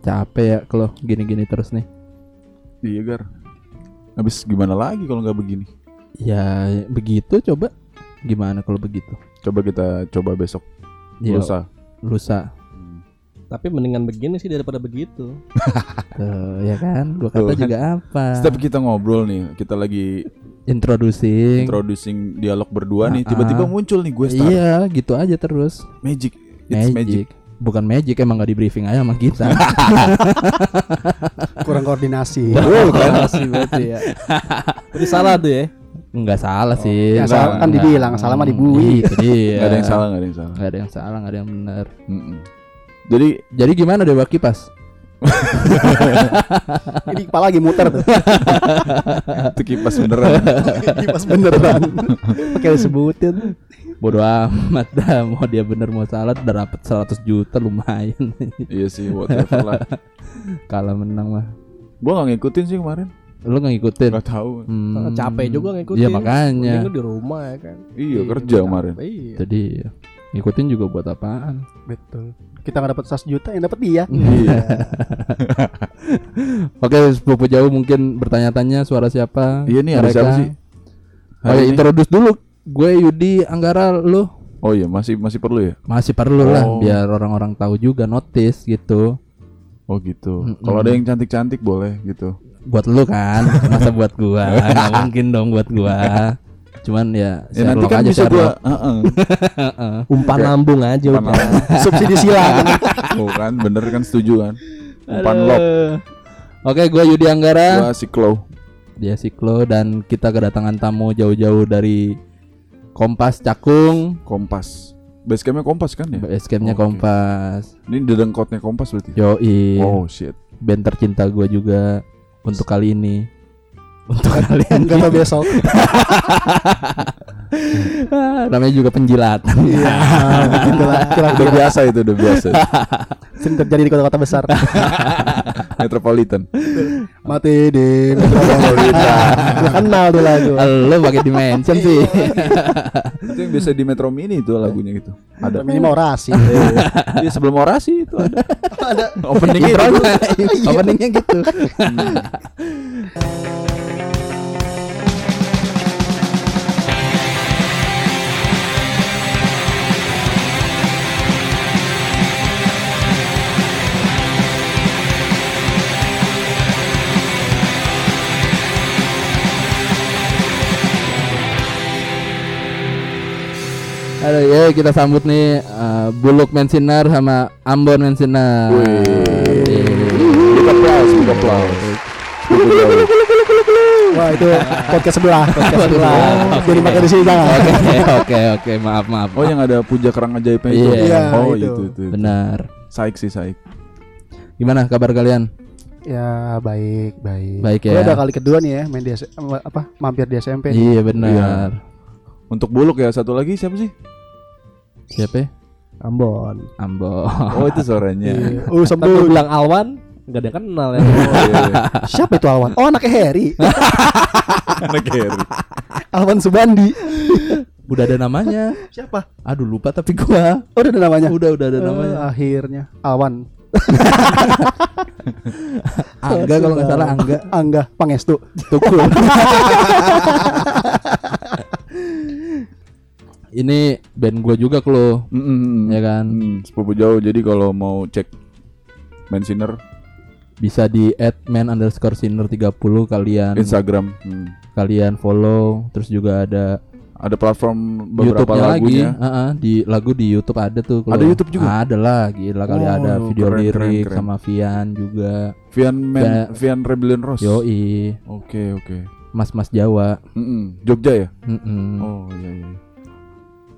capek ya kalau gini-gini terus nih. Iya gar. Habis gimana lagi kalau nggak begini? Ya begitu coba. Gimana kalau begitu? Coba kita coba besok Ya, lusa. lusa. Tapi mendingan begini sih daripada begitu. Tuh, ya kan? Gua kata Tuh kan. juga apa? Setiap kita ngobrol nih, kita lagi Introducing. introducing dialog berdua nih, Ah, tiba-tiba ah. muncul nih gue star Iya, gitu aja terus. magic. It's magic. Magic. Bukan magic emang gak di briefing aja sama kita. Kurang koordinasi. Oh, kan sih berarti ya. Jadi salah tuh ya. Enggak salah sih. Ya, Enggak, salah kan enggak. dibilang, salah mah dibui. Itu dia. Gak ada yang salah, gak ada yang salah. Enggak ada yang salah, enggak ada yang benar. Mm-mm. Jadi Jadi gimana Dewa Kipas? Ini kepala lagi muter tuh. itu kipas beneran. Pas beneran. Pakai disebutin. Bodoh amat dah mau dia bener mau salah udah dapet 100 juta lumayan iya sih, whatever lah. kalah menang mah Gue gak ngikutin sih kemarin. lu nggak ngikutin Gak tahu. Hmm. Capek juga ngikutin. iya makanya Mending lu di rumah ya kan. Iya kerja kemarin. Iya. jadi ngikutin juga buat apaan Betul. Kita nggak dapat 100 juta, yang dapat dia. Iya. oke sepupu jauh mungkin bertanya-tanya suara siapa Iya nih ada Mereka. siapa sih? oh ya introduce dulu gue Yudi Anggara lu Oh iya masih masih perlu ya? masih perlu lah Oh. biar orang-orang tahu juga notice gitu Oh gitu. Mm-mm. Kalau ada yang cantik-cantik boleh gitu. buat lu kan masa buat gua nggak mungkin dong buat gua cuman ya, Ya nanti kan aja bisa gua. Heeh. Heeh. Umpan lambung aja udah. Subsidi silang. Oh kan bener kan setuju kan? Umpan lob. Aduh. Oke, gue Yudi Anggara, Gua si Klo. dia Siklo dan kita kedatangan tamu jauh-jauh dari Kompas Cakung, Kompas. Basecampnya Kompas kan ya? basecampnya Oke. Kompas. Ini dedengkotnya Kompas berarti. Yoi, Oh shit. band tercinta gue juga untuk kali ini. Untuk kalian Enggak tahu besok. Ah, namanya juga penjilat. Iya. Itulah Udah biasa itu udah biasa. sering terjadi di kota-kota besar. Metropolitan. Mati di Metropolitan. Gua kenal tuh lagu. Lo pakai dimension sih. itu yang biasa di Metro Mini itu lagunya gitu. Ada. Minimal orasi. Iya sebelum orasi itu ada. Ada. Opening intronya, openingnya gitu. Halo ya kita sambut nih uh, Buluk Mensinar sama Ambon Mensinar. Wih. Big applause, big applause. Wah itu podcast sebelah, podcast sebelah. Jadi pakai di sini jangan. Oke oke oke maaf maaf. Oh yang ada puja kerang ajaibnya itu. Iya, oh itu. itu benar. Saik sih saik. Gimana kabar kalian? Ya baik, baik. Baik ya. udah kali kedua nih ya main di apa mampir di SMP. Iya benar. Untuk buluk ya satu lagi siapa sih? Siapa? ya? Ambon. Ambon. Oh itu suaranya. Iya. Oh, sebelum bilang Alwan Gak ada yang kenal ya Oh iya. iya. siapa itu Alwan? Oh anaknya Harry. Anak Gary. Alwan Subandi. Udah ada namanya. Siapa? Aduh lupa tapi gua. Oh udah ada namanya. Udah udah ada Eh, namanya. akhirnya Alwan. Angga kalau nggak salah Angga. Angga Pangestu. Tukul. Ini band gua juga klo, Mm-mm. ya kan. Hmm, sepupu jauh. Jadi kalau mau cek Mansiner Bisa di @man underscore sinner 30 kalian Instagram. Hmm. kalian follow. Terus juga ada Ada platform beberapa YouTube-nya lagi. lagunya. Heeh, di lagu di YouTube ada tuh. Klo. Ada YouTube juga? Ada lah, gila kali Oh, ada video keren, lirik keren, keren. sama Vian juga. Vian Man, Ya. Vian Rebellion Rose. Yoi, Oke oke. mas-mas Jawa. Mm-mm. Jogja ya? Mm-mm. Oh iya iya.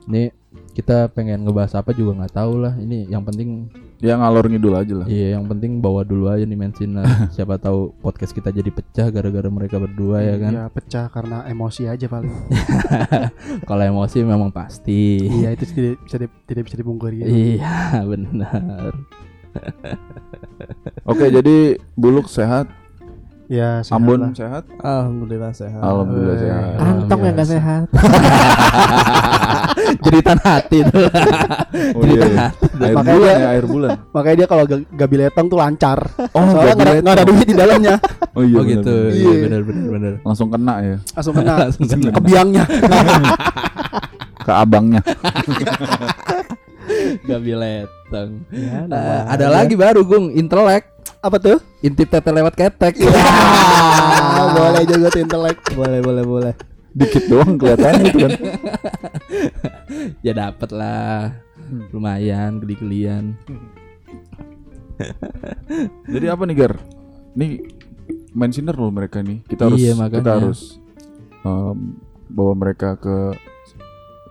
Ini kita pengen ngebahas apa juga nggak tahu lah. Ini yang penting Ya ngalor ngidul aja lah. Iya, yang penting bawa dulu aja nih Mensina. Siapa tahu podcast kita jadi pecah gara-gara mereka berdua ya kan. Ya pecah karena emosi aja paling. Kalau emosi memang pasti. iya itu tidak bisa di- tidak bisa dipungkiri. Iya, benar. Oke jadi buluk sehat. Ya, sehat Ambon lah. sehat? Alhamdulillah sehat. Alhamdulillah Eh, sehat. Kantong yang gak sehat. Jeritan hati tuh. Oh iya. iya. Air Makanya bulan dia- ya, air bulan. Makanya dia kalau ga- gabi letong tuh lancar. Oh, Soalnya gabi nggak ada- duit di dalamnya. Oh iya. oh gitu. benar. Iya Iya. benar benar benar. Langsung kena ya Langsung kena Langsung kena. ke biangnya. ke abangnya. Gak bileteng. Ya, nama ada lagi baru Gung, intelek. Apa tuh? Intip tete lewat ketek. Ah, boleh juga tuh intelek. Boleh boleh boleh. Dikit doang kelihatannya itu kan. ya dapet lah. Lumayan geli-gelian. Jadi apa nih Gar? Nih main sinner loh mereka nih. Kita harus Iya, makanya. kita harus em, bawa mereka ke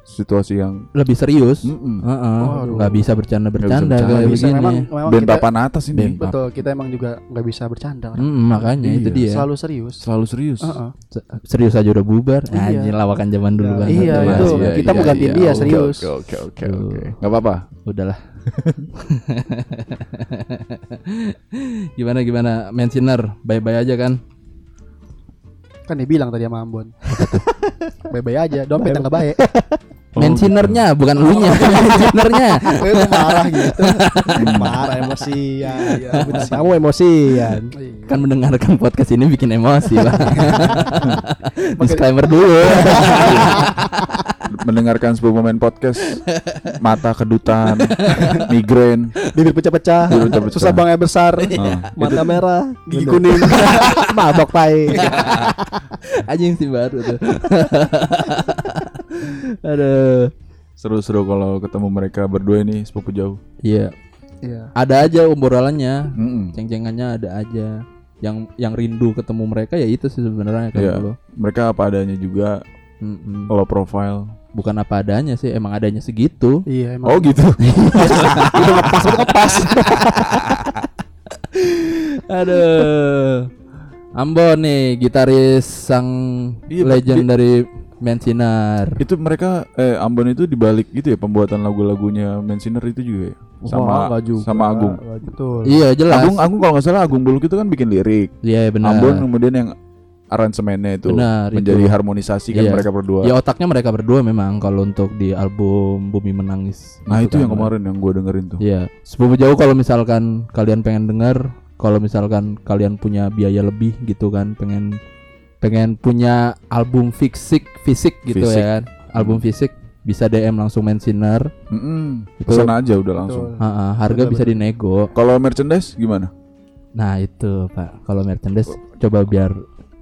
situasi yang Lebih serius. Mm-mm. Heeh. Waduh. Nggak bisa bercanda-bercanda Nggak bisa kayak bercanda. Bisa begini. memang memang band kita papan atas ini. Band betul kita emang juga nggak bisa bercanda. kan. Mm, makanya itu Iya. dia. Selalu serius. Selalu serius. Heeh. Se- Serius aja udah bubar. Iya. Anjir lawakan zaman dulu Iya, banget. iya, tuh, itu. Mas. Kita mau gantiin dia, serius. Oke oke oke oke. Enggak apa-apa. Udahlah. gimana gimana Mentioner bye-bye aja kan? Kan dia bilang tadi sama Ambon. Bye-bye aja, dompet yang nggak baik. Oh, Mentionernya bukan lu nya, mentionernya. Itu marah gitu. marah emosi ya. ya. Kamu emosian. Kan mendengarkan podcast ini bikin emosi, Bang. Disclaimer dulu. Mendengarkan sebuah momen podcast mata kedutan, migrain, Bibir pecah-pecah, susah bangnya besar, Ah, Mata merah. gigi kuning, mabok pai. Anjing sih baru tuh. Aduh. seru-seru kalau ketemu mereka berdua ini sepupu jauh. Iya, Iya. ada aja obrolannya. Mm-mm. Ceng-cengannya ada aja. Yang yang rindu ketemu mereka ya itu sih sebenarnya kalau Iya. lu. Mereka apa adanya juga, Mm-mm. low profile. Bukan apa adanya sih, emang adanya segitu. Iya emang. Oh gitu. Itu ngepas, itu ngepas. Aduh. Ambon nih gitaris sang Iya, legend di- dari Mensinar. itu mereka eh Ambon itu dibalik gitu ya pembuatan lagu-lagunya Mensinger itu juga ya. Sama nggak juga. sama Agung. Betul. Iya jelas. Agung Agung kalau nggak salah Agung Buluk itu kan bikin lirik. Iya benar. Ambon kemudian yang aransemennya itu Benar, menjadi itu. harmonisasi kan Iya. mereka berdua. Ya otaknya mereka berdua memang kalau untuk di album Bumi Menangis. nah gitu itu yang kan. kemarin yang gue dengerin tuh. Iya. Sepupu jauh kalau misalkan kalian pengen denger, kalau misalkan kalian punya biaya lebih gitu kan, pengen pengen punya album fisik fisik gitu Fisik. ya kan. Album fisik bisa DM langsung Mensinar. Mm-mm. Itu- Pesan aja udah langsung. Betul. Ha-ha, harga Betul, bisa dinego. Kalau merchandise gimana? Nah itu pak, kalau merchandise coba biar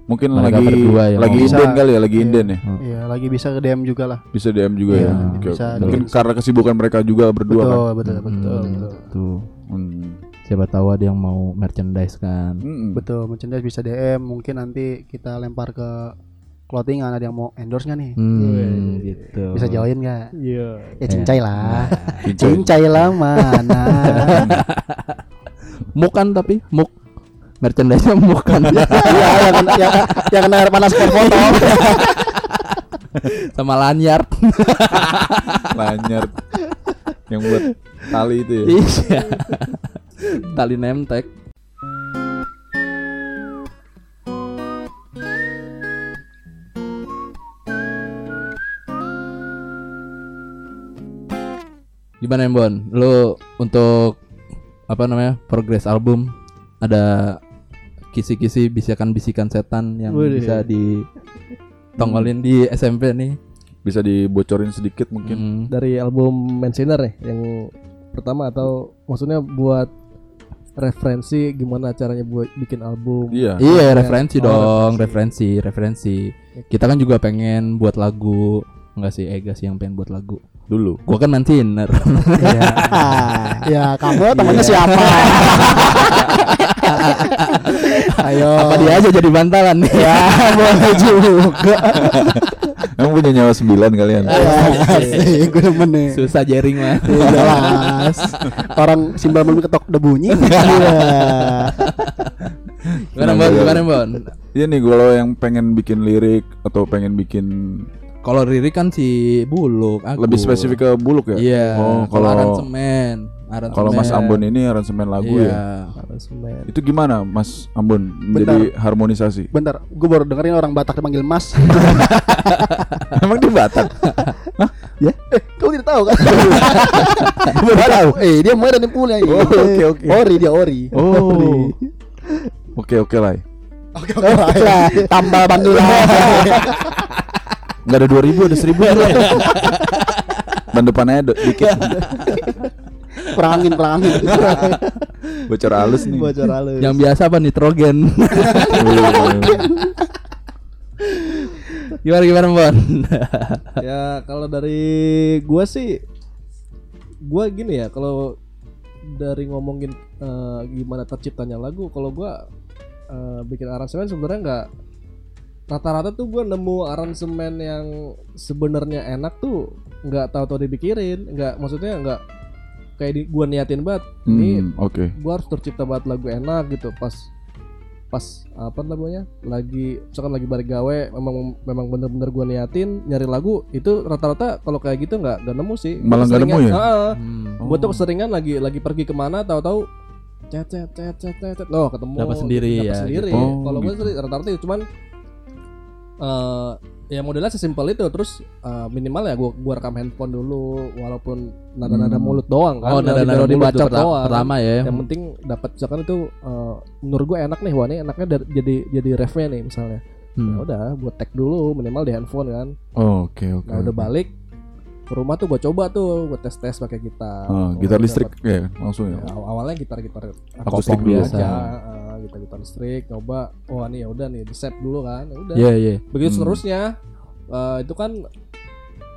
Mungkin Mereka lagi berdua yang lagi ngomong. inden kali ya, lagi Iya. inden ya. Iya, lagi bisa ke DM juga lah. Bisa DM juga Iya, ya. Oke, bisa. Mungkin karena kesibukan mereka juga berdua betul, kan. betul, betul, Hmm, betul. tuh Hmm. Siapa tahu ada yang mau merchandise kan. Mm-mm. Betul, merchandise bisa DM, mungkin nanti kita lempar ke clothingan ada yang mau endorse nggak nih? Hmm, gitu. Bisa join nggak? Iya. Ya cincai lah. Cincai. cincai lah mana? Muk kan tapi muk merchandise-nya muk kan Iya, yang kena, yang, yang kena air panas spot foto. sama lanyard. Lanyard yang buat tali itu ya. Iya. Tali nemtek. Gimana Bon? Lu untuk apa namanya? Progress album ada kisi-kisi bisikan-bisikan setan yang Wih. bisa ditongolin di SMP nih. Bisa dibocorin sedikit mungkin. Hmm. Dari album Mentioner nih yang pertama atau maksudnya buat referensi gimana caranya buat bikin album. Iya. Iya Ya. referensi Oh, dong, referensi. referensi, referensi. Kita kan juga pengen buat lagu, enggak sih Ega sih yang pengen buat lagu. Dulu. Gua kan maintiner. Iya. ya, kamu temannya Iya. siapa? Ayo. Apa dia aja jadi bantalan nih? Ya, boleh juga. Emang punya nyawa sembilan kalian. Asik, gue demen nih. Susah jaring mah. Iya, Jelas. Orang simbol belum ketok udah bunyi. Iya. Gimana Bon? Gimana Bon? Iya nih kalau yang pengen bikin lirik atau pengen bikin Kalau Riri kan si Buluk, aku. lebih spesifik ke buluk ya. Iya. Oh, kalau aransemen, aransemen. kalau Mas Ambon ini aransemen lagu iya. ya. aransemen. Itu gimana Mas Ambon menjadi harmonisasi? Bentar, gue baru dengerin orang Batak dipanggil Mas. Emang di Batak? ya? Eh, kau tidak tahu kan? Baru tahu. Eh, dia Medan yang punya. Oh, oke, oke. Ori dia ori. Oh. Oke oke lah. Oke, oke. Rai. Tambal bandula. Enggak ada 2000 ada 1000 lah. Ban depannya ada dikit. Perangin, perangin. Bocor halus nih. Bocor halus. Yang biasa apa nitrogen. gimana gimana Bon? ya kalau dari gua sih gua gini ya kalau dari ngomongin eh, gimana terciptanya lagu kalau gua eh, bikin aransemen sebenarnya nggak rata-rata tuh gua nemu aransemen yang sebenarnya enak tuh nggak tahu-tahu dipikirin nggak maksudnya nggak kayak di, gua niatin banget ini Hmm, oke. gua harus tercipta banget lagu enak gitu pas pas apa namanya lagi misalkan lagi balik gawe memang memang bener-bener gua niatin nyari lagu itu rata-rata kalau kayak gitu nggak nggak nemu sih Malah nggak nemu ya? Heeh. Hmm. gua tuh keseringan lagi lagi pergi ke mana tahu-tahu cet cet cet cet cet cet. oh ketemu Dapat sendiri Dapat ya, sendiri gitu. Oh, kalau gua gitu. sih rata-rata itu cuman eh ya modelnya sesimpel itu terus eh, minimal ya gua gua rekam handphone dulu walaupun nada-nada Hmm. mulut doang kan Oh, nada nada melodi mulut perta- doang pertama ya. yang penting dapat misalkan itu eh, menurut gue enak nih wah ini enaknya dari- jadi jadi refnya nih misalnya Hmm. ya udah buat tag dulu minimal di handphone kan Oh, Oke oke. nah udah oke. balik ke rumah tuh gue coba tuh gue tes tes pakai gitar Ah, gitar listrik dapet- ya langsung ya. ya, aw- awalnya gitar gitar Akustik biasa. aja eh, gitar gitar listrik coba oh ini ya udah nih di set dulu kan ya udah Iya iya. begitu Hmm. seterusnya eh, itu kan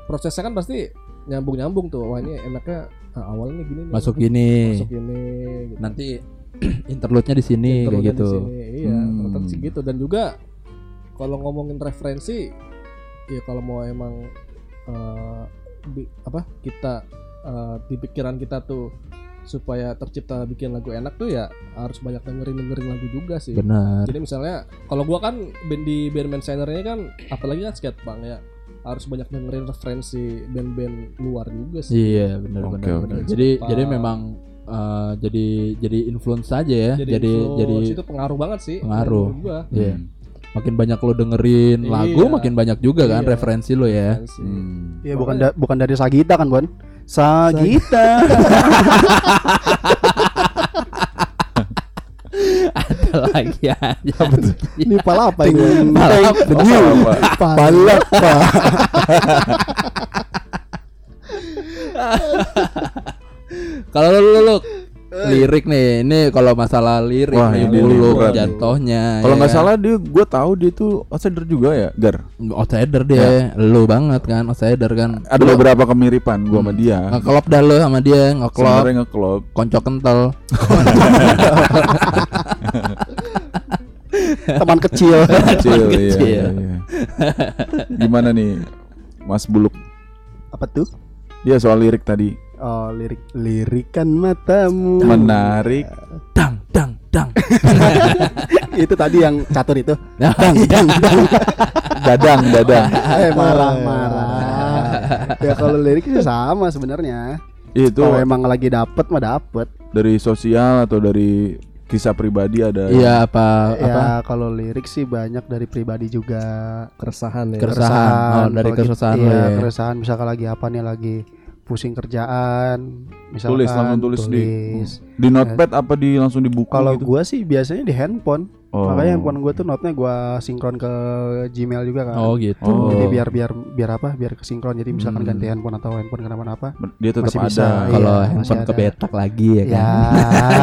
prosesnya kan pasti nyambung nyambung tuh wah ini enaknya ah, awalnya gini nih Masuk gini. masuk ini gitu. Nanti interlude-nya di sini kayak gitu. di sini, Iya, Hmm. sih gitu dan juga kalau ngomongin referensi ya kalau mau emang bi- apa kita eh, di pikiran kita tuh supaya tercipta bikin lagu enak tuh ya harus banyak dengerin dengerin lagu juga sih. Benar. Jadi misalnya kalau gua kan band di band band signernya kan apalagi kan skatepunk ya harus banyak dengerin referensi band-band luar juga sih. Iya benar Oke, benar benar. Jadi jadi memang eh, jadi jadi influence saja ya. Jadi jadi, influence, itu pengaruh banget sih. Pengaruh. iya. Hmm. Makin banyak lo dengerin Iya. lagu makin banyak juga kan Iya. referensi lo ya. Referensi. Hmm. Iya, bukan da- bukan dari Sagita kan, Bon? Sagita. Ada lagi aja. Ini pala apa ini? Palap. Balap, Pak. Kalau lu, lu, lu lirik nih, ini kalau masalah lirik Wah, nih ini dulu nih. jatuhnya. Kalau ya nggak kan? salah dia, gue tahu dia tuh outsider juga ya, Gar. outsider dia, lu banget kan, outsider kan. Ada beberapa kemiripan gue sama dia. Ngeklop dah lu sama dia, ngeklop, Sebenarnya ngeklop. konco kental. Teman kecil. Kecil, iya, Kecil. iya, iya. Gimana nih, Mas Buluk? Apa tuh? Dia soal lirik tadi Oh, lirik lirikan matamu. menarik. Dang dang dang. itu tadi yang catur itu. Iya. Dadang, dadang. Eh, marah-marah. ya kalau lirik sih sama sebenarnya. Itu Kalau emang lagi dapet mah dapet. dari sosial atau dari kisah pribadi ada. Iya apa apa Ya kalau lirik sih banyak dari pribadi juga. Keresahan ya. Keresahan. Oh, dari gitu- keresahan iya, ya. keresahan misalkan lagi apa nih lagi pusing kerjaan misalkan Tulis, langsung tulis di- tulis. Di notepad apa di langsung di buku Kalau gitu? gua sih biasanya di handphone. Oh. Makanya handphone gua tuh notnya gua sinkron ke Gmail juga kan. Oh gitu. Oh. Jadi biar biar biar apa? Biar kesinkron. Jadi misalkan Hmm. ganti handphone atau handphone kenapa-napa. dia tetap Masih ada. bisa, iya. Kalau masih handphone kebetak lagi ya kan. Ya,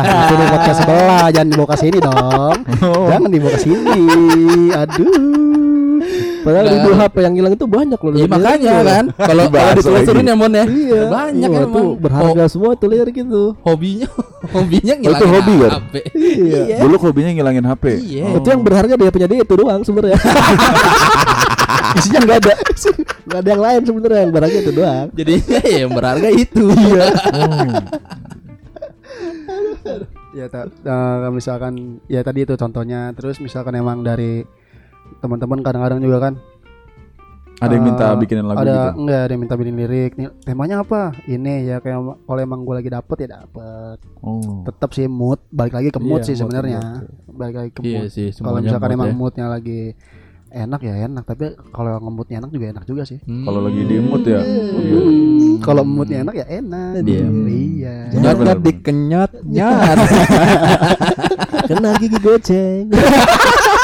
itu di podcast sebelah, jangan dibawa ke sini dong. Oh. Jangan dibawa ke sini. Aduh. Padahal Nggak. itu HP yang hilang itu banyak loh. Iya makanya itu. kan. Kalau kalau ditelusurin ya Mon ya. Iya. Banyak Wah, emang. itu berharga semua tuh lirik itu. Hobinya hobinya Oh, ngilangin itu hobi, kan? HP. Iya. Dulu hobinya ngilangin HP. Iya. Oh. Itu yang berharga dia punya dia itu doang sebenarnya. Isinya nggak ada. Nggak ada yang lain sebenarnya yang berharga itu doang. Jadinya ya yang berharga itu. Iya. Ya ta- eh, misalkan ya tadi itu contohnya. Terus misalkan emang dari teman-teman kadang-kadang juga kan Ada yang minta Eh, bikinin lagu ada gitu. enggak ada yang minta bikin lirik nih temanya apa ini ya kayak kalau emang gue lagi dapet ya dapet Oh. tetap sih mood balik lagi ke mood Iya, sih sebenarnya mood. balik lagi ke Iya mood sih, kalau semuanya misalkan mood emang ya. moodnya lagi enak ya enak tapi kalau moodnya enak juga enak juga sih Hmm. Kalau lagi di mood ya. Iya. kalau moodnya enak ya enak Dia. iya benar. dikenyot nyat. Kena gigi goceng.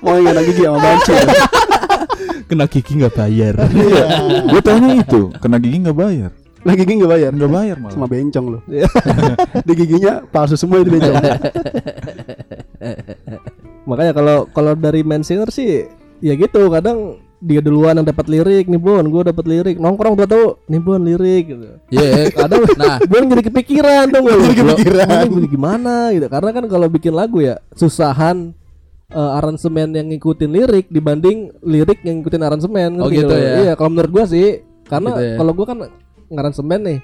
mau yang lagi gigi sama banci Kena gigi nggak bayar. Iya. Gue tanya itu, kena gigi nggak bayar. lagi gigi nggak bayar Nggak bayar malah. sama bencong loh di giginya palsu semua itu bencong Makanya kalau kalau dari main singer sih ya gitu kadang dia duluan yang dapat lirik nih Bon, gue dapat lirik nongkrong udah tahu nih Bon lirik gitu. Iya, kadang nah Gue jadi kepikiran tuh gue Jadi kepikiran. gimana gitu karena kan kalau bikin lagu ya susahan eh, aransemen yang ngikutin lirik dibanding lirik yang ngikutin aransemen Oh gitu lo? ya? Iya, kalau menurut gua sih karena Gitu ya? kalau gua kan ngaransemen nih.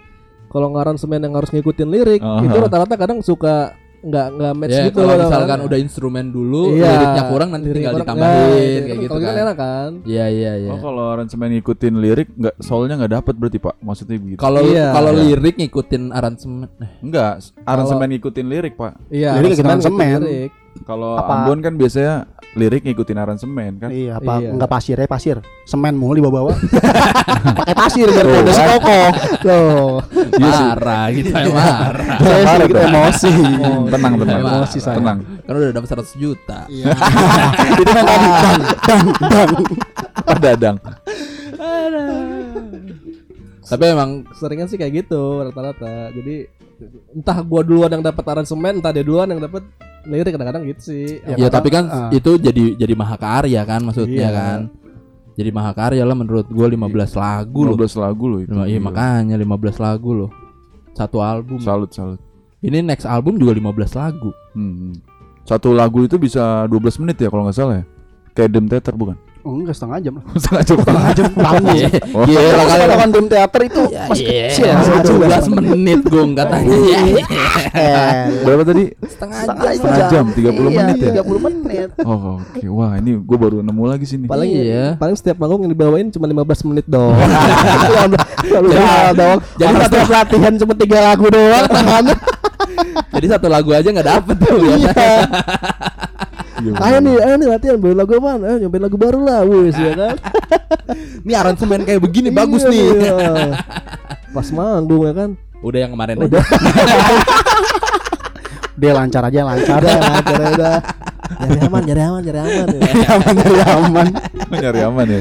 Kalau ngaransemen yang harus ngikutin lirik Aha. itu rata-rata kadang suka nggak nggak match ya, gitu kalau loh, misalkan kan. udah instrumen dulu, Iya, liriknya kurang nanti lirik tinggal kurang, ditambahin nah, kayak itu gitu kalau kan. enak kan. Iya iya iya. Oh kalau aransemen ngikutin lirik nggak soalnya nggak dapat berarti pak maksudnya begitu Kalau Iya. kalau Iya. lirik ngikutin aransemen eh, enggak aransemen ngikutin lirik pak Iya, Lirik ngikutin aransemen aransemen. lirik. Kalau? Ambon kan biasanya lirik ngikutin aransemen kan? Iya apa? Iya. enggak pasir ya pasir. Semen mulu dibawa-bawa. Pakai pasir biar udah sekokoh Loh, marah gitu ya marah. saya dong. emosi. Tenang tenang. Emosi saya. tenang. Kan udah dapat 100 juta. itu kan tadi dang dang dang. Pak Dadang Tapi emang seringan sih kayak gitu rata-rata. Jadi entah gua duluan yang dapat aransemen, entah dia duluan yang dapat lirik kadang-kadang gitu sih. Ya, Ya, kadang- tapi kan ah. itu jadi jadi mahakarya kan maksudnya Iya. kan. Jadi mahakarya lah menurut gua 15 lagu loh. 12 lagu loh itu Lima- Iya makanya 15 lagu loh. Satu album. salut salut Ini next album juga 15 lagu. Hmm. satu lagu itu bisa 12 menit ya kalau nggak salah ya kayak Dem Theater bukan Oh, enggak setengah jam lah setengah jam setengah jam lama Iya. Oh, kalau kali. lawan tim teater itu Ya, masih iya, kecil ya, masih 17 menit gung katanya. Eh, berapa tadi Setengah setengah jam. Setengah jam, 30 Iya, menit ya? 30 menit oh oke wah ini gue baru nemu lagi sini Paling Iya. paling setiap manggung yang dibawain cuma 15 menit doang. Lalu doang. jadi Jadi satu- latihan cuma tiga lagu doang. Jadi satu lagu aja nggak dapet tuh ya. Iya, ayo bener. nih, ayo nih latihan baru lagu apaan? Ayo nyobain lagu baru lah, wis ya kan. Ini aransemen kayak begini bagus Iya, nih. iya. Pas manggung ya kan. Udah yang kemarin Udah. aja. dia lancar aja lancar Udah, udah, udah. Nyari aman, nyari aman, nyari aman. ya. aman dari aman nyari aman ya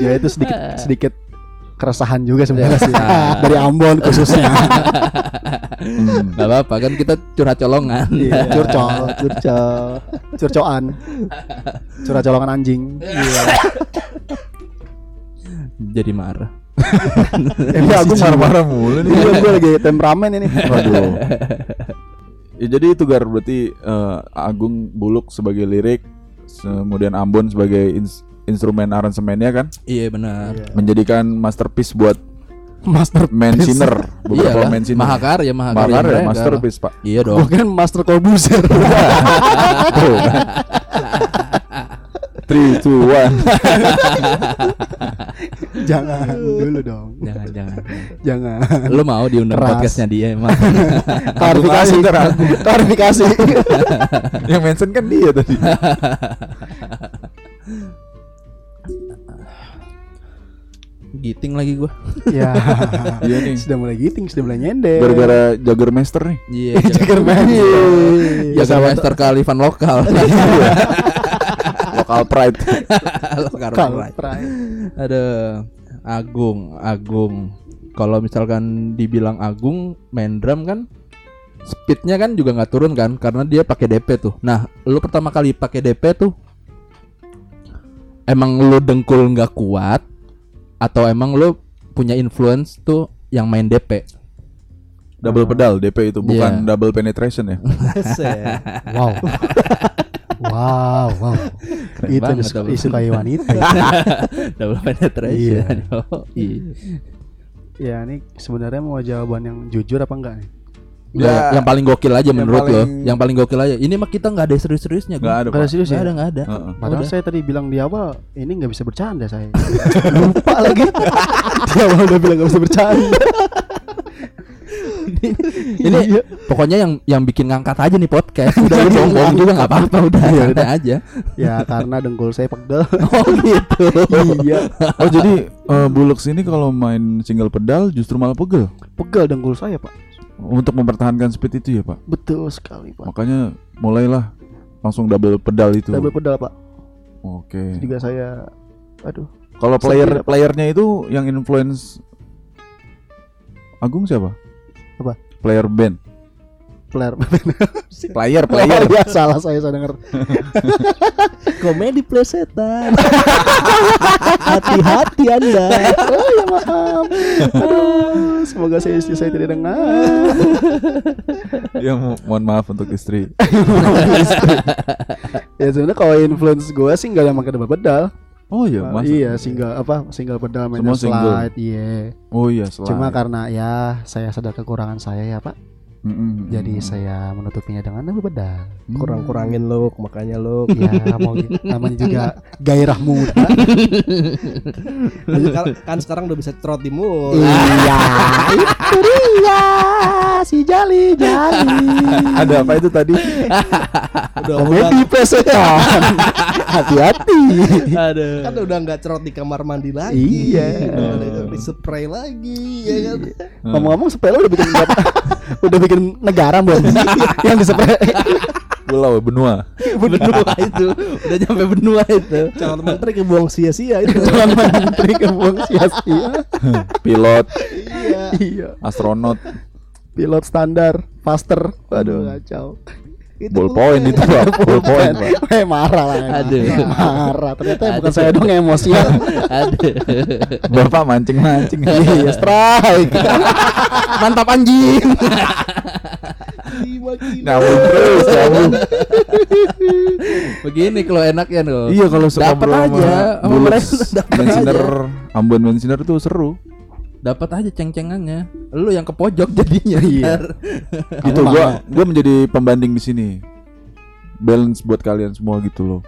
ya itu sedikit sedikit keresahan juga sebenarnya sih Keresahan. dari Ambon khususnya Hmm. Gak apa-apa kan kita curhat colongan. Iya, curcol curcol curcoan curhat colongan anjing Jadi marah. ini aku marah-marah marah mulu nih Iya, gue lagi temperamen ini Waduh. ya jadi itu Gar berarti eh, Agung Buluk sebagai lirik, kemudian Ambon sebagai ins- instrumen aransemennya kan, Iya benar. menjadikan masterpiece buat master main sinner, beberapa Iya main sinner. Mahakarya, mahakarya. Mahakarya, mereka. masterpiece pak. Iya dong. kan master Corbuzier Tuh. Three, two, one. jangan dulu dong Jangan jangan. jangan Lu mau diundang Keras. podcastnya dia emang. klarifikasi klarifikasi Yang mention kan dia tadi. Giting lagi gua. ya Iya nih. sudah mulai giting sudah mulai nyender Gara-gara Jagermeister nih. Iya. Jagermeister. Ya semester kealifan lokal. Local pride. Lokal right. pride. Ada Agung, Agung. Kalau misalkan dibilang Agung main drum kan speednya kan juga nggak turun kan karena dia pakai DP tuh. Nah, lu pertama kali pakai DP tuh emang lu dengkul nggak kuat atau emang lu punya influence tuh yang main DP? Double pedal DP itu bukan Iya. double penetration ya. wow wow wow Keren itu kayak wanita Double penetration. Iya. Yoi. ya ini sebenarnya mau jawaban yang jujur apa enggak nih Nggak, Ya. yang paling gokil aja menurut lo. paling- Yang paling gokil aja. Ini mah kita nggak ada serius-seriusnya. Nggak ada, Gak ada serius Nggak ya? ada, nggak ada. Heeh. Padahal Udah. saya tadi bilang di awal ini nggak bisa bercanda saya. Lupa lagi. di awal udah bilang nggak bisa bercanda. Ini pokoknya yang yang bikin ngangkat aja nih podcast. Udah lu bohong juga nggak apa-apa, udah santai aja. ya karena dengkul saya pegel. Oh gitu. iya. Oh jadi eh, Bullocks ini kalau main single pedal justru malah pegel Pegel dengkul saya pak. Untuk mempertahankan speed itu ya pak. Betul sekali pak. Makanya mulailah langsung double pedal itu. Double pedal pak. Oke. Juga saya. Aduh. Kalau player Pak. playernya itu yang influence Agung siapa? Apa? Player band. Player. Player Oh, iya, salah saya saya dengar. Komedi plesetan. Hati-hati Anda. Oh ya maaf. Aduh, semoga saya istri saya tidak dengar. ya mo- mohon maaf untuk istri. ya sebenarnya kalau influence gue sih nggak ada makan double pedal. Oh iya, Uh, iya single apa single pedal single. slide iya Oh iya, selain. cuma karena ya saya sadar kekurangan saya ya pak Mm-mm. jadi saya menutupinya dengan double pedal Hmm. Kurang-kurangin look, makanya look. ya mau gitu. namanya juga gairah muda kan, kan sekarang udah bisa trot di mood. iya itu dia si jali jali Ada apa itu tadi? Udah, komedi pesetan hati-hati Aduh. kan udah nggak cerot di kamar mandi lagi. Iya. Udah spray lagi, ya kan? ngomong-ngomong sepele udah bikin berapa? Udah bikin negara belum? Yang di sepele Pulau benua. benua itu. Udah nyampe benua itu. Calon menteri kebuang sia-sia itu. calon menteri kebuang sia-sia. Pilot, iya. iya astronot, pilot standar faster. Waduh kacau ballpoint itu Pak. Ballpoint, Pak. eh marah lah emang. Aduh. marah ternyata bukan Aduh. saya dong emosian Aduh. Bapak mancing-mancing. iya strike mantap anjing. Nyambung terus, nyambung. begini kalau enak ya loh Iya kalau Dapat aja, mereka dapat aja. Ambon Benziner tuh seru. Dapat aja ceng-cengannya. Lu yang ke pojok jadinya. Iya. Gitu gua gua menjadi pembanding di sini. Balance buat kalian semua gitu loh.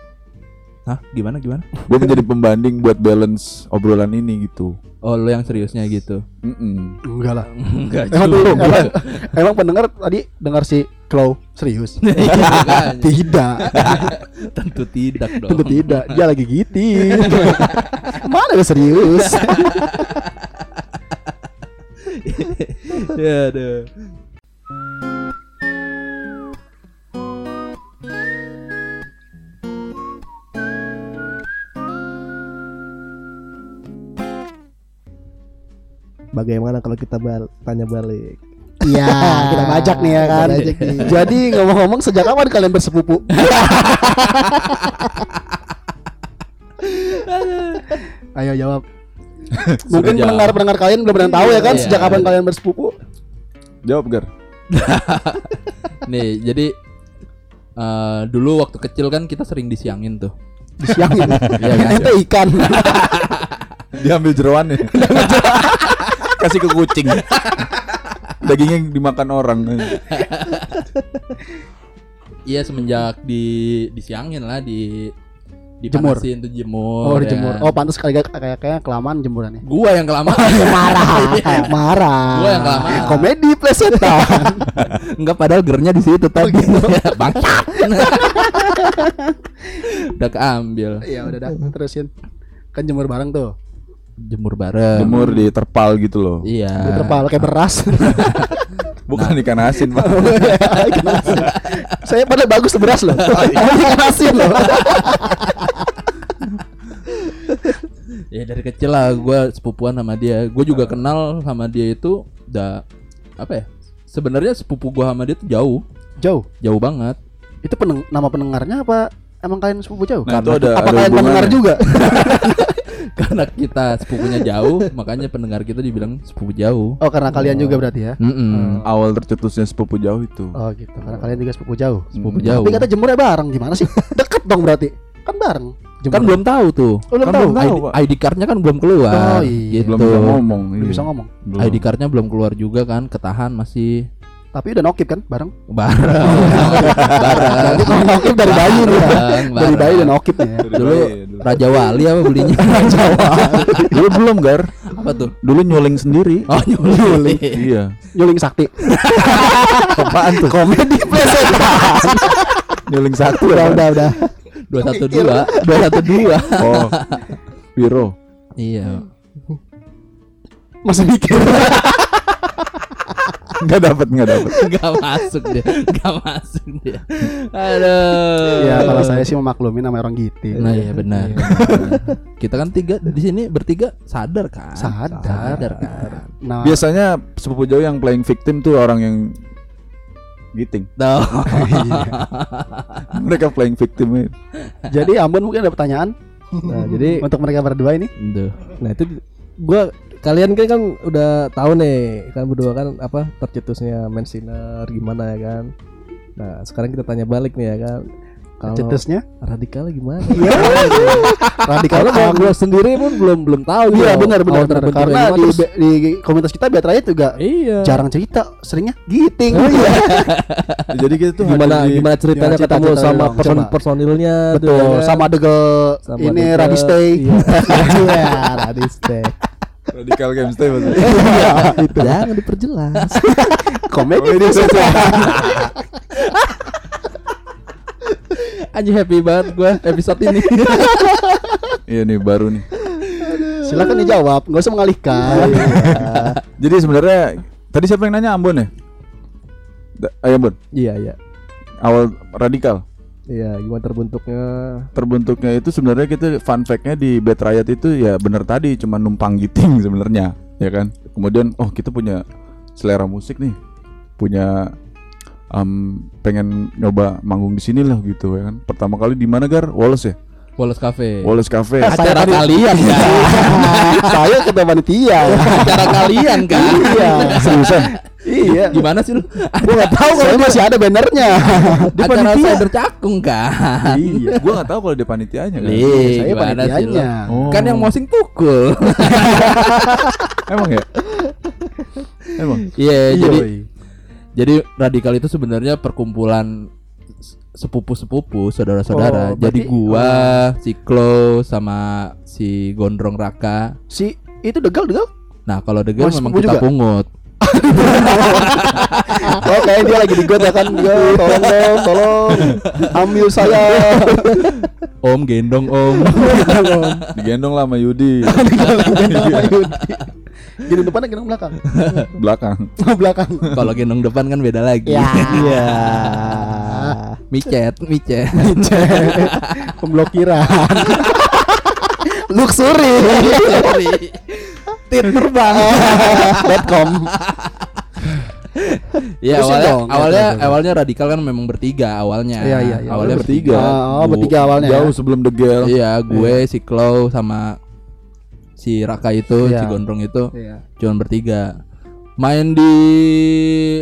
Hah? Gimana gimana? Gua menjadi pembanding buat balance obrolan ini gitu. oh lu yang seriusnya gitu? Mm-mm. enggak lah. Enggak emang dulu emang, emang pendengar tadi dengar si Klo serius? Tidak. Tentu tidak dong. Tentu tidak. Dia lagi gitu mana dia serius ya aduh Bagaimana kalau kita bal tanya balik? Iya, kita bajak nih ya kan. Nih. Jadi ngomong-ngomong sejak kapan kalian bersepupu? Ayo jawab. Mungkin pendengar-pendengar kalian belum pernah tahu ya kan Iya. sejak kapan kalian bersepupu? Jawab Gar. nih jadi eh, dulu waktu kecil kan kita sering disiangin tuh Disiangin. Iya kan? Ente ikan. Diambil jeroannya. Kasih ke kucing. Dagingnya dimakan orang. iya semenjak di disiangin lah di Jemur. dipanasin tuh jemur Oh, ya dijemur. kan. Oh, pantas kayak kayak kayak kelamaan jemurannya. gua yang kelamaan Marah, marah. Gua yang kelamaan. Komedi plesetan. Enggak padahal gernya di situ tadi. Bangsat. Udah keambil. ya udah dah, terusin. Kan jemur bareng tuh. Jemur bareng. Jemur di terpal gitu loh. Di Iya. terpal kayak beras. Bukan ikan asin, Pak. Ikan asin. Saya pada bagus beras loh. Ini ikan asin loh. Ya dari kecil lah gua sepupuan sama dia. Gue juga kenal sama dia itu udah apa ya? Sebenarnya sepupu gua sama dia tuh jauh, Jauh. jauh banget. Itu peneng nama pendengarnya apa? Emang kalian sepupu jauh? Nah, itu ada apa ada kalian pendengar juga? Karena kita sepupunya jauh, makanya pendengar kita dibilang sepupu jauh. Oh, karena kalian juga berarti ya. Mm-mm. Awal tercetusnya sepupu jauh itu. Oh, gitu. Karena kalian juga sepupu jauh. Sepupu Mm. jauh. Tapi kata jemurnya bareng gimana sih? Deket dong berarti. Kan bareng. Jemur. Kan belum tahu tuh. Oh, belum Kan tahu. belum tahu. ID, ID cardnya kan belum keluar. Oh, iya. gitu. Belum bisa ngomong. Belum iya. bisa ngomong. Belum. ID cardnya belum keluar juga kan, ketahan masih. Tapi udah nokip kan bareng. Bareng. Kalau nokip dari bayi nih. ya. Bareng, Dari bayi bareng. udah nokip nih ya. Dulu Raja Wali apa belinya? Dulu belum gar. apa tuh? Dulu nyuling sendiri. Oh nyuling. Iya. Nyuling sakti. Apaan tuh? Komedi plesetan. Nyuling satu udah udah udah. Dua satu dua, dua satu dua. Oh. Biro. Iya. Masih mikir. Enggak dapat, enggak dapat. Gak masuk dia, gak masuk dia. Aduh. ya kalau saya sih memaklumin sama orang gitu. Nah iya benar. Kita kan tiga di sini bertiga sadar kan? Sadar. Sadar kan. Nah, Biasanya sepupu jauh yang playing victim tuh orang yang giting. Tuh. Mereka playing victim jadi Ambon mungkin ada pertanyaan Nah, jadi untuk mereka berdua ini. Nah itu gua kalian kan kan udah tahu nih kan berdua kan apa tercetusnya Mansiner gimana ya kan. Nah, sekarang kita tanya balik nih ya kan. Kalau Cetusnya radikalnya gimana? radikal Kalau gua sendiri pun belum belum tahu. Iya benar benar Karena gimana, di, di komunitas kita Beatrice juga iya. jarang cerita, seringnya giting. Oh, iya. Jadi kita tuh gimana di- gimana ceritanya Ya, cerita- ketemu cerita sama dong, person coba. personilnya tuh, Betul, ya kan? sama degel Sama ini Radistay. Iya, Iya, Radistay. Radical Game Stay maksudnya. Jangan diperjelas. Komedi Komedi happy banget gue episode ini. Iya nih baru nih. Silakan dijawab, nggak usah mengalihkan. Jadi sebenarnya tadi siapa yang nanya Ambon ya? Ayo Ambon. Iya, iya. Awal radikal. Iya, gimana terbentuknya? Terbentuknya itu sebenarnya kita fun fact-nya di Bad Riot itu ya bener tadi cuma numpang giting sebenarnya, ya kan? Kemudian oh kita punya selera musik nih. Punya em, pengen nyoba manggung di sini lah gitu ya kan. Pertama kali di mana Gar? Wallace ya? Wallace Cafe. Wallace Cafe. Acara kalian kan? Saya ketua panitia. Acara kalian kan? Iya. Seriusan? Iya. Gimana sih lu? Gua nggak tahu kalau masih ada bannernya. Di Acara panitia. saya bercakung kan? iya. Gua nggak tahu kalau dia panitianya kan. Nih, Saya panitianya. Oh. Kan yang mosing pukul. Emang ya? Emang. Iya, Iya, jadi woi. jadi radikal itu sebenarnya perkumpulan sepupu-sepupu, saudara-saudara. Oh, jadi berarti- gua, si Klo sama si Gondrong Raka. si itu degal degal. Nah, kalau Degel Mas memang kita juga? pungut. Oh kayaknya dia lagi di got ya kan? Dia tolong dong tolong. Ambil saya. Om gendong Om. Digendong lah sama Yudi. Gendong sama Yudi. Gendong depan gendong belakang? Belakang. belakang. Kalau gendong depan kan beda lagi. ya. Iya. micet, micet. pemblokiran. Luxury Sorry. Tit terbang. .com Ya awalnya dong, awalnya gitu. awalnya radikal kan memang bertiga awalnya. Iya, iya, iya. Awalnya bertiga. Oh, bertiga awalnya ya. Jauh sebelum The Girl. Iya, gue si Klo sama si Raka itu, Iya. si Gondrong itu Iya. cuman bertiga. Main di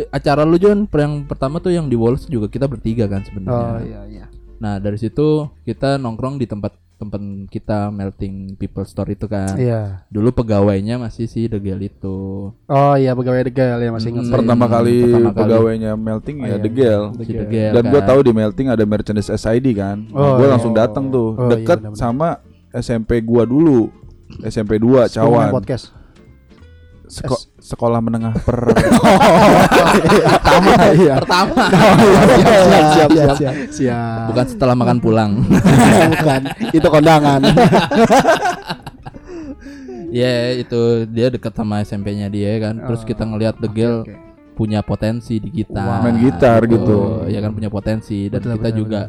acara lu John, yang pertama tuh yang di Walls juga kita bertiga kan sebenarnya. oh iya iya Nah, dari situ kita nongkrong di tempat tempat kita melting people store itu kan. iya Dulu pegawainya masih si Degel itu. oh iya pegawai degal ya masih ingat Hmm. saya. Pertama kali Pertama kali. pegawainya melting Oh, ya iya. Girl. Si Degel Dan gue kan. tahu di melting ada merchandise SID kan. Oh, gue iya. langsung datang tuh. Oh, iya, Dekat benar-benar. sama SMP gua dulu. SMP 2 Sebelumnya Cawan. podcast Seko- sekolah menengah per pertama iya Pertama. siap siap siap siap siap, siap. Bukan setelah makan pulang. bukan itu kondangan Ya itu dia dekat sama SMP-nya dia kan. Terus Oh, kita ngelihat Degel Oke, oke. punya potensi di gitar. Main gitar gitu. Ya kan punya potensi dan Betul, kita betul, juga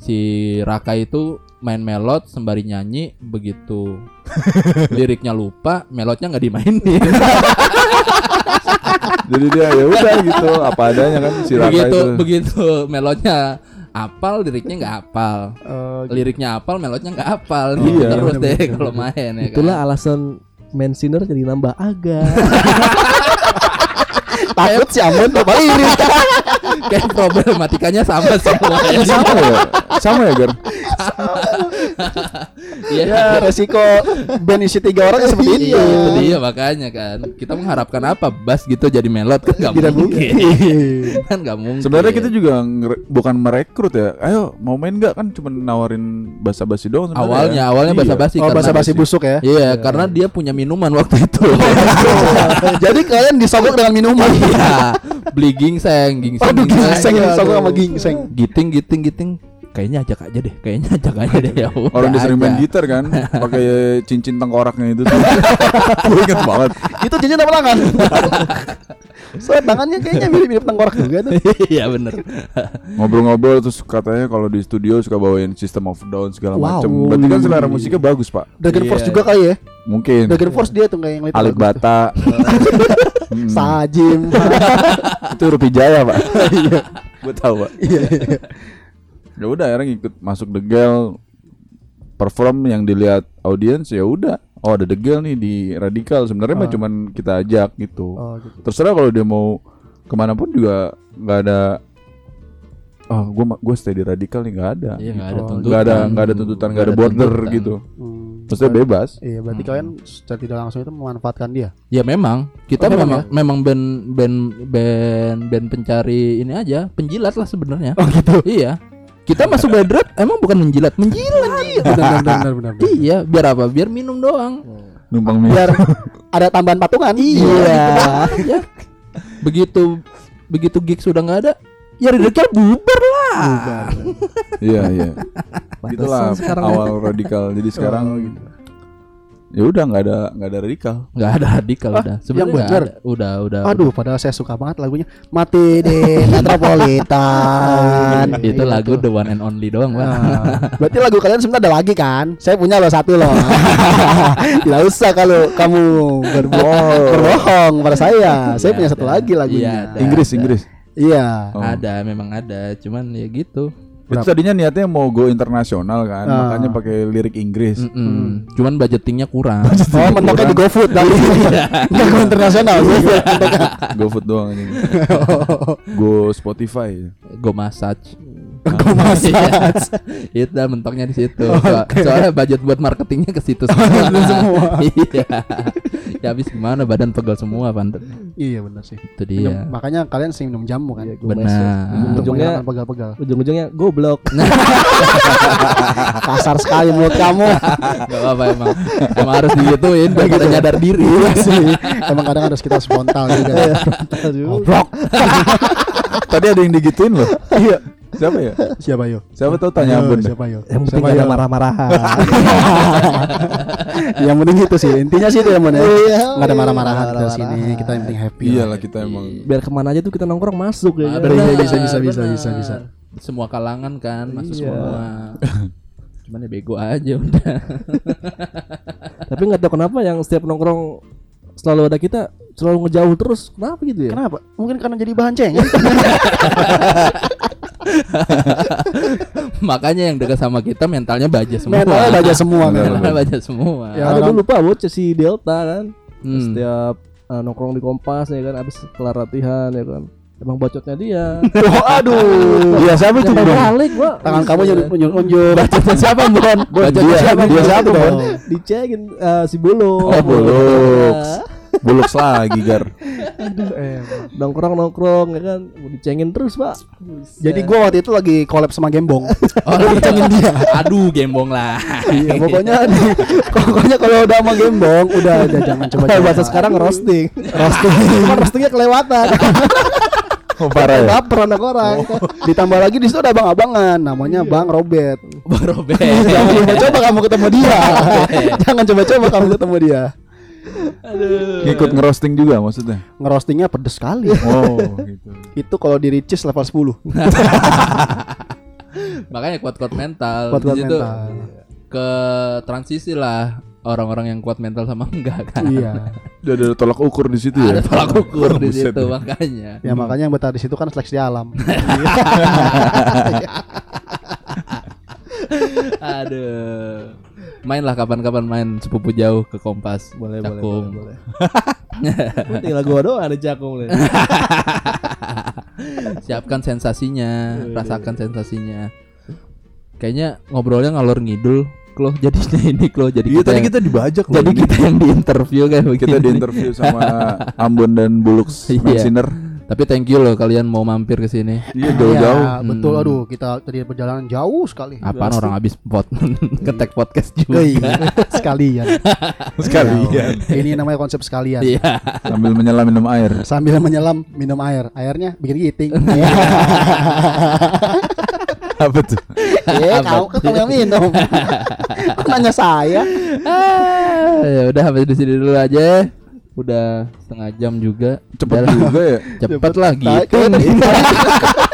si Raka itu main melot sembari nyanyi begitu liriknya lupa melotnya nggak dimainin Jadi dia ya udah gitu apa adanya kan si Raka begitu itu. begitu melotnya apal liriknya nggak apal Eh, liriknya apal melotnya nggak apal Iya, gitu terus bener, deh kalau main ya Itulah kan? alasan Mansiner jadi nambah agak. takut si Ambon coba irit kayak problematikanya sama semua sama ya? Sama ya, Gar? Iya. Ya resiko band isi tiga orang ya seperti itu. Iya, itu dia makanya kan. Kita mengharapkan apa? Bass gitu jadi melot kan nggak mungkin. mungkin. kan nggak mungkin. Sebenarnya kita juga bukan merekrut ya. Ayo mau main nggak kan cuma nawarin basa-basi doang sebenarnya. awalnya awalnya Iya. basa-basi Oh basa-basi busuk ya. Iya, karena dia punya minuman waktu itu. Jadi kalian disogok dengan minuman. Iya, beli gingseng, gingseng. Aduh gingseng disogok aduh. sama gingseng. Giting, giting, giting. Kayaknya ajak aja deh, kayaknya ajak aja deh ya. Orang dia sering main gitar kan, pakai cincin tengkoraknya itu tuh. Gue inget banget. Itu cincin apa tangan? Soalnya tangannya kayaknya mirip-mirip tengkorak juga tuh. Iya bener. Ngobrol-ngobrol terus katanya kalau di studio suka bawain System of Down segala Wow. macam. Berarti kan selera musiknya bagus, Pak. Dragon Iya. Force juga kali ya. Mungkin. Dragon Force dia tuh kayak yang Alik lagu. Bata. Hmm, Sajim. itu Rupi Jaya, Pak. Iya. Gue tahu, Pak. Ya udah akhirnya ikut masuk The Gel perform yang dilihat audiens ya udah. Oh ada The Gel nih di Radikal sebenarnya mah Ah. cuman kita ajak gitu. Oh gitu. Terserah kalau dia mau ke mana pun juga nggak ada. Oh, gue gue stay di radikal nih nggak ada. Iya nggak Oh, ada tuntutan. Nggak ada nggak ada tuntutan nggak ada border tuntutan. gitu. Hmm. Maksudnya bebas. Iya, berarti kalian secara tidak langsung itu memanfaatkan dia. Ya memang kita Oh, memang memang memang band band band band pencari ini aja penjilat lah sebenarnya. Oh gitu. Iya. Kita masuk rap emang bukan menjilat, menjilat. Benar benar benar benar. benar. iya, biar apa? Biar minum doang. Numpang minum. Biar ada tambahan patungan. Iya. ya. Begitu begitu gig sudah nggak ada, ya redeknya bubar lah. Iya iya. Itulah awal radikal. Jadi sekarang ya udah nggak ada nggak ada radikal. Nggak ada radikal Ah, udah. yang Sebenarnya nggak bener. ada. Udah udah. Aduh, padahal saya suka banget lagunya. Mati di Metropolitan. Itu lagu the one and only doang, Pak. Nah, berarti lagu kalian sebenarnya ada lagi kan? Saya punya loh satu loh. Tidak usah kalau kamu berbohong, berbohong pada saya. Saya Iya, punya satu ada. lagi Iya, lagunya. ada. Inggris Inggris. Iya. Oh. Ada, memang ada. Cuman ya gitu. Itu tadinya niatnya mau go internasional kan, Ah. makanya pakai lirik Inggris. Mm-mm. Cuman budgetingnya kurang. Oh, mentoknya di GoFood dari Nggak go internasional. GoFood doang ini. Go Spotify. Go massage. Go massage. Itu dah mentoknya di situ. So- soalnya budget buat marketingnya ke situ semua. Iya. ya habis gimana badan pegel semua pantat. Iya benar sih. Itu Minum- dia. makanya kalian sering minum jamu kan? Benar. Untuk Ujungnya menghilangkan pegal-pegal. ujung-ujungnya goblok. Kasar sekali mulut kamu. Gak apa-apa emang. Emang harus digituin biar kita nyadar diri. Iya sih. Emang kadang harus kita spontan juga. Goblok. Tadi ada yang digituin loh. Iya. Siapa ya? Siapa yo? Siapa tahu tanya Ayo, Ambon. Siapa yo? Yang penting ada marah-marahan. yang penting itu sih intinya sih itu ya Mon ya Iya. nggak ada marah-marahan kita Marah-marahan. sini kita yang penting happy Iyalah kita emang. Biar ke mana aja tuh kita nongkrong masuk ya. Ah, kan? bisa, bisa, bisa, bisa, bisa. Semua kalangan kan masuk Iya. semua. Cuman ya bego aja udah. Tapi nggak tahu kenapa yang setiap nongkrong selalu ada kita selalu ngejauh terus. Kenapa gitu ya? kenapa mungkin karena jadi bahan cengen Makanya yang dekat sama kita mentalnya baja semua. mentalnya baja semua Benar, kan Mentalnya baja semua. Ya, ada dulu Pak bocah si Delta kan. Hmm. Setiap eh, nongkrong di Kompas ya kan habis kelar latihan ya kan. Emang bacotnya dia. oh, aduh Iya siapa itu Bang? balik, Pak. tangan kamu jadi unjuk-unjuk Bacotnya siapa Bon? Bacotnya dia. siapa Dia siapa, Bon? Dicekin eh, si Bulu. Oh, Bulux. Bulux lagi gar. Nongkrong nongkrong ya kan. Mau dicengin terus, Pak. jadi gua waktu itu lagi collab sama Gembong Oh, lu bercengin dia. Aduh, gembong lah. iya pokoknya di- pokoknya kalau udah sama Gembong udah udah jangan coba Kalau bahasa sekarang roasting. roasting Cuma roastingnya kelewatan. Oh parah ya. Baper anak orang. ditambah lagi di situ ada abang-abangan namanya Bang Robert Bang Robert. jangan coba-coba kamu ketemu dia jangan coba-coba kamu ketemu dia Ngikut ngerosting juga maksudnya. ngerostingnya pedes sekali Oh gitu. itu kalau di riches level 10 Makanya kuat-kuat mental. Kuat-kuat mental. Ke transisi lah orang-orang yang kuat mental sama enggak kan. iya Udah ada tolak ukur di situ ya. Ada tolak ukur di situ deh. makanya. ya makanya yang betah di situ kan seleksi alam Aduh. Main lah kapan-kapan main sepupu jauh ke Kompas. Boleh, Cakung. boleh, boleh. Tinggal gua doang ada cakung nih. Siapkan sensasinya, rasakan sensasinya. kayaknya ngobrolnya ngalor ngidul. Klo jadinya ini Klo jadi Iya kita tadi yang, kita dibajak loh. jadi ini. kita yang diinterview kayak begini. kita diinterview sama Ambon dan Bulux Iya. Tapi thank you loh kalian mau mampir ke sini. Iya jauh-jauh. Iya, betul. Hmm. Aduh, kita tadi perjalanan jauh sekali. Apaan orang habis pot ngetek podcast juga. Iya. sekalian. Sekalian. Ini namanya konsep sekalian. Iya. Sambil menyelam minum air. Sambil menyelam minum air. Airnya bikin giting. Apa tuh? Eh, kamu kan kamu yang minum. Kok nanya saya? Ah, ya udah sampai di sini dulu aja. Udah setengah jam juga. Cepet Udah lah. juga ya. Cepet lah Tai- gitu.